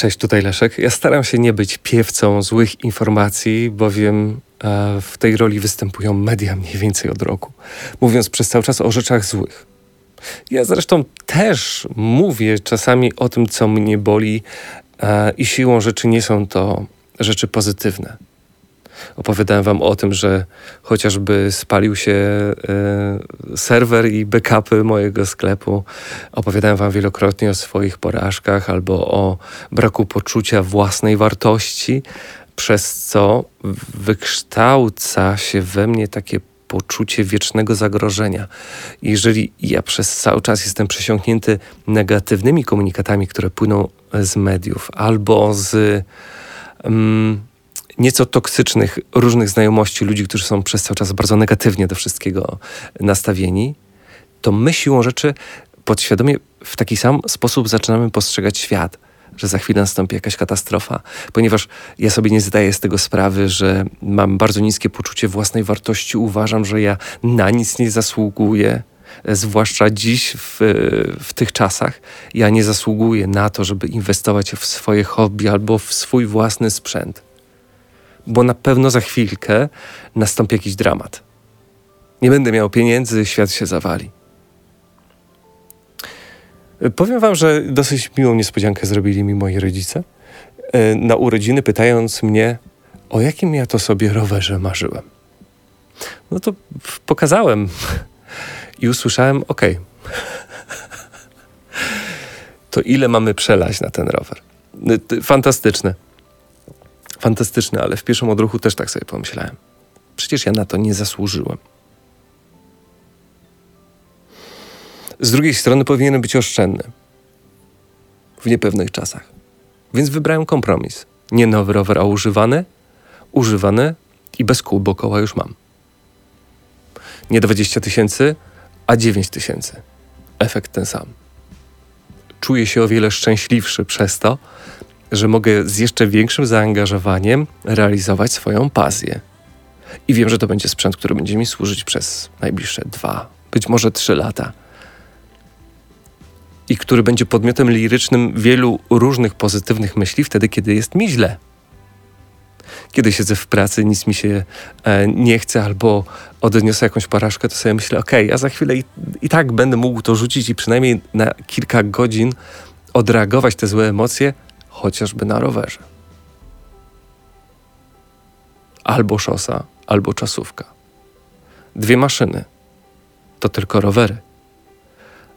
Cześć, tutaj Leszek. Ja staram się nie być piewcą złych informacji, bowiem e, w tej roli występują media mniej więcej od roku, mówiąc przez cały czas o rzeczach złych. Ja zresztą też mówię czasami o tym, co mnie boli, e, i siłą rzeczy nie są to rzeczy pozytywne. Opowiadałem wam o tym, że chociażby spalił się y, serwer i backupy mojego sklepu. Opowiadałem wam wielokrotnie o swoich porażkach albo o braku poczucia własnej wartości, przez co wykształca się we mnie takie poczucie wiecznego zagrożenia. Jeżeli ja przez cały czas jestem przesiąknięty negatywnymi komunikatami, które płyną z mediów albo z. Um, nieco toksycznych różnych znajomości ludzi, którzy są przez cały czas bardzo negatywnie do wszystkiego nastawieni, to my siłą rzeczy podświadomie w taki sam sposób zaczynamy postrzegać świat, że za chwilę nastąpi jakaś katastrofa, ponieważ ja sobie nie zdaję z tego sprawy, że mam bardzo niskie poczucie własnej wartości, uważam, że ja na nic nie zasługuję. Zwłaszcza dziś, w, w tych czasach, ja nie zasługuję na to, żeby inwestować w swoje hobby albo w swój własny sprzęt bo na pewno za chwilkę nastąpi jakiś dramat. Nie będę miał pieniędzy, świat się zawali. Powiem wam, że dosyć miłą niespodziankę zrobili mi moi rodzice. E, na urodziny pytając mnie, o jakim ja to sobie rowerze marzyłem. No to pokazałem i usłyszałem, ok, to ile mamy przelać na ten rower? Fantastyczne fantastyczny, ale w pierwszym odruchu też tak sobie pomyślałem. Przecież ja na to nie zasłużyłem. Z drugiej strony powinienem być oszczędny w niepewnych czasach. Więc wybrałem kompromis. Nie nowy rower, a używany, używany i bez kół, bo koła już mam. Nie 20 tysięcy, a 9 tysięcy. Efekt ten sam. Czuję się o wiele szczęśliwszy przez to, że mogę z jeszcze większym zaangażowaniem realizować swoją pasję. I wiem, że to będzie sprzęt, który będzie mi służyć przez najbliższe dwa, być może trzy lata. I który będzie podmiotem lirycznym wielu różnych pozytywnych myśli wtedy, kiedy jest mi źle. Kiedy siedzę w pracy, nic mi się e, nie chce, albo odniosę jakąś porażkę, to sobie myślę, ok, ja za chwilę i, i tak będę mógł to rzucić i przynajmniej na kilka godzin odreagować te złe emocje, chociażby na rowerze. Albo szosa, albo czasówka. Dwie maszyny to tylko rowery,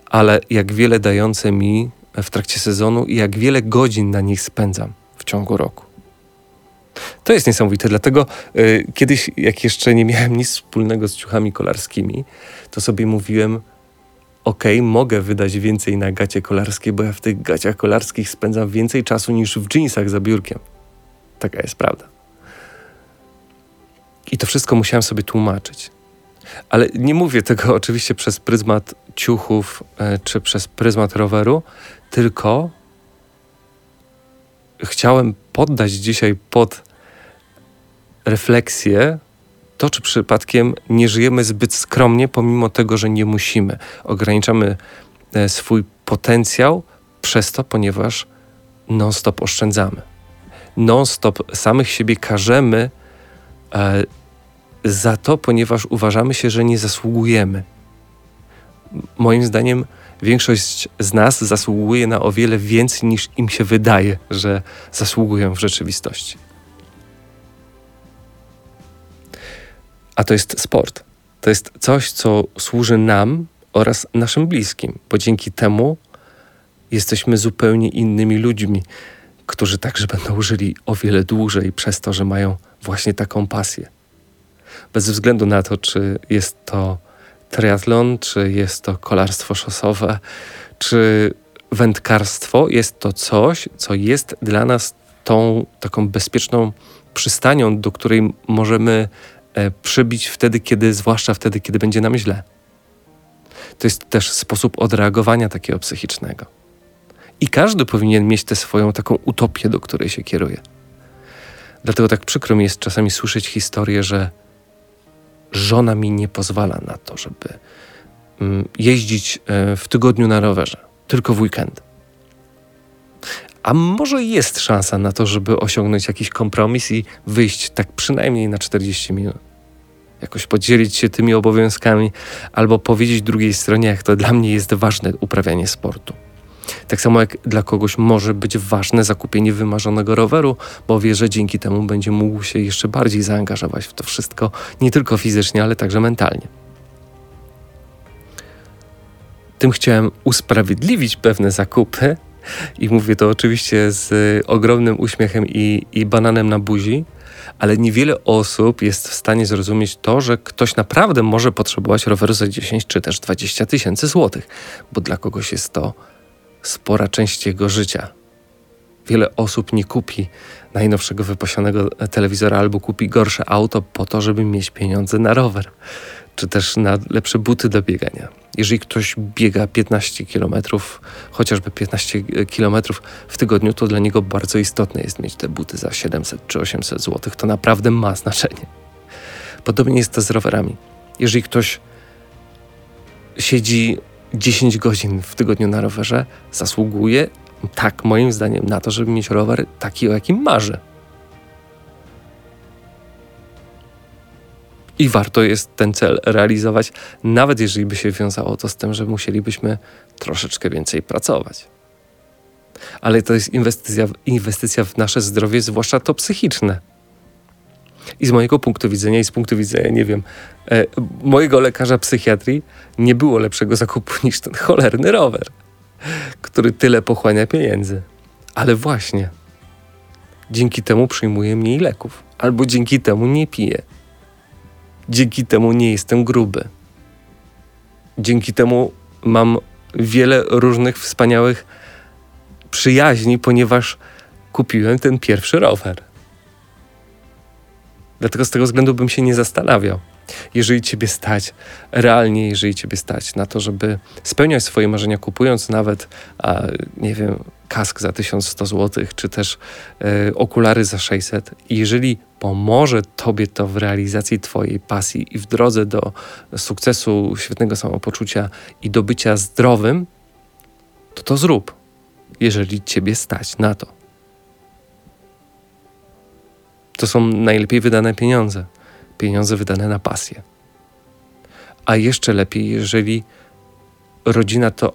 ale jak wiele dające mi w trakcie sezonu i jak wiele godzin na nich spędzam w ciągu roku. To jest niesamowite, dlatego y, kiedyś, jak jeszcze nie miałem nic wspólnego z ciuchami kolarskimi, to sobie mówiłem, ok, mogę wydać więcej na gacie kolarskie, bo ja w tych gaciach kolarskich spędzam więcej czasu niż w jeansach za biurkiem. Taka jest prawda. I to wszystko musiałem sobie tłumaczyć. Ale nie mówię tego oczywiście przez pryzmat ciuchów e, czy przez pryzmat roweru, tylko chciałem poddać dzisiaj pod refleksję to, czy przypadkiem nie żyjemy zbyt skromnie, pomimo tego, że nie musimy. Ograniczamy e, swój potencjał przez to, ponieważ non-stop oszczędzamy. Non-stop samych siebie karzemy e, za to, ponieważ uważamy się, że nie zasługujemy. Moim zdaniem większość z nas zasługuje na o wiele więcej niż im się wydaje, że zasługują w rzeczywistości. A to jest sport. To jest coś, co służy nam oraz naszym bliskim, bo dzięki temu jesteśmy zupełnie innymi ludźmi, którzy także będą żyli o wiele dłużej przez to, że mają właśnie taką pasję. Bez względu na to, czy jest to triatlon, czy jest to kolarstwo szosowe, czy wędkarstwo, jest to coś, co jest dla nas tą taką bezpieczną przystanią, do której możemy przybić wtedy, kiedy, zwłaszcza wtedy, kiedy będzie nam źle. To jest też sposób odreagowania takiego psychicznego. I każdy powinien mieć tę swoją taką utopię, do której się kieruje. Dlatego tak przykro mi jest czasami słyszeć historię, że żona mi nie pozwala na to, żeby mm, jeździć e, w tygodniu na rowerze, tylko w weekend. A może jest szansa na to, żeby osiągnąć jakiś kompromis i wyjść tak przynajmniej na 40 minut? Jakoś podzielić się tymi obowiązkami, albo powiedzieć drugiej stronie, jak to dla mnie jest ważne uprawianie sportu. Tak samo jak dla kogoś może być ważne zakupienie wymarzonego roweru, bo wie, że dzięki temu będzie mógł się jeszcze bardziej zaangażować w to wszystko, nie tylko fizycznie, ale także mentalnie. Tym chciałem usprawiedliwić pewne zakupy, i mówię to oczywiście z ogromnym uśmiechem i, i bananem na buzi, ale niewiele osób jest w stanie zrozumieć to, że ktoś naprawdę może potrzebować roweru za 10 czy też 20 tysięcy złotych, bo dla kogoś jest to spora część jego życia. Wiele osób nie kupi najnowszego wypasionego telewizora albo kupi gorsze auto po to, żeby mieć pieniądze na rower, czy też na lepsze buty do biegania. Jeżeli ktoś biega 15 km, chociażby 15 km w tygodniu, to dla niego bardzo istotne jest mieć te buty za 700 czy 800 zł. To naprawdę ma znaczenie. Podobnie jest to z rowerami. Jeżeli ktoś siedzi 10 godzin w tygodniu na rowerze, zasługuje, tak moim zdaniem, na to, żeby mieć rower taki, o jakim marzy. I warto jest ten cel realizować, nawet jeżeli by się wiązało to z tym, że musielibyśmy troszeczkę więcej pracować. Ale to jest inwestycja, inwestycja w nasze zdrowie, zwłaszcza to psychiczne. I z mojego punktu widzenia, i z punktu widzenia, nie wiem, e, mojego lekarza psychiatrii, nie było lepszego zakupu niż ten cholerny rower, który tyle pochłania pieniędzy. Ale właśnie, dzięki temu przyjmuję mniej leków, albo dzięki temu nie piję. Dzięki temu nie jestem gruby. Dzięki temu mam wiele różnych wspaniałych przyjaźni, ponieważ kupiłem ten pierwszy rower. Dlatego z tego względu bym się nie zastanawiał. Jeżeli ciebie stać, realnie, jeżeli ciebie stać na to, żeby spełniać swoje marzenia, kupując nawet, a, nie wiem, kask za 1100 zł, czy też e, okulary za 600, i jeżeli pomoże tobie to w realizacji twojej pasji i w drodze do sukcesu, świetnego samopoczucia i do bycia zdrowym, to to zrób, jeżeli ciebie stać na to. To są najlepiej wydane pieniądze. Pieniądze wydane na pasję. A jeszcze lepiej, jeżeli rodzina to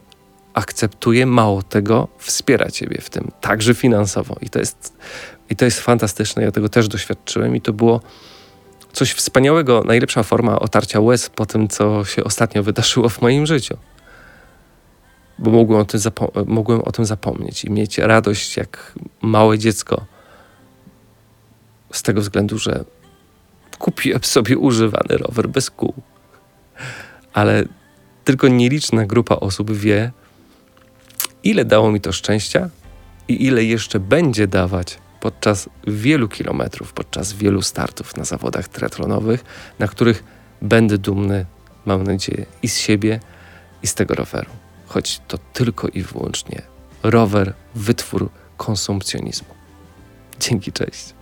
akceptuje, mało tego, wspiera ciebie w tym, także finansowo. I to jest, i to jest fantastyczne. Ja tego też doświadczyłem i to było coś wspaniałego, najlepsza forma otarcia łez po tym, co się ostatnio wydarzyło w moim życiu. Bo mogłem o tym, mogłem o tym zapomnieć i mieć radość jak małe dziecko z tego względu, że kupiłem sobie używany rower bez kół. Ale tylko nieliczna grupa osób wie, ile dało mi to szczęścia i ile jeszcze będzie dawać podczas wielu kilometrów, podczas wielu startów na zawodach triatlonowych, na których będę dumny, mam nadzieję, i z siebie, i z tego roweru. Choć to tylko i wyłącznie rower, wytwór konsumpcjonizmu. Dzięki, cześć.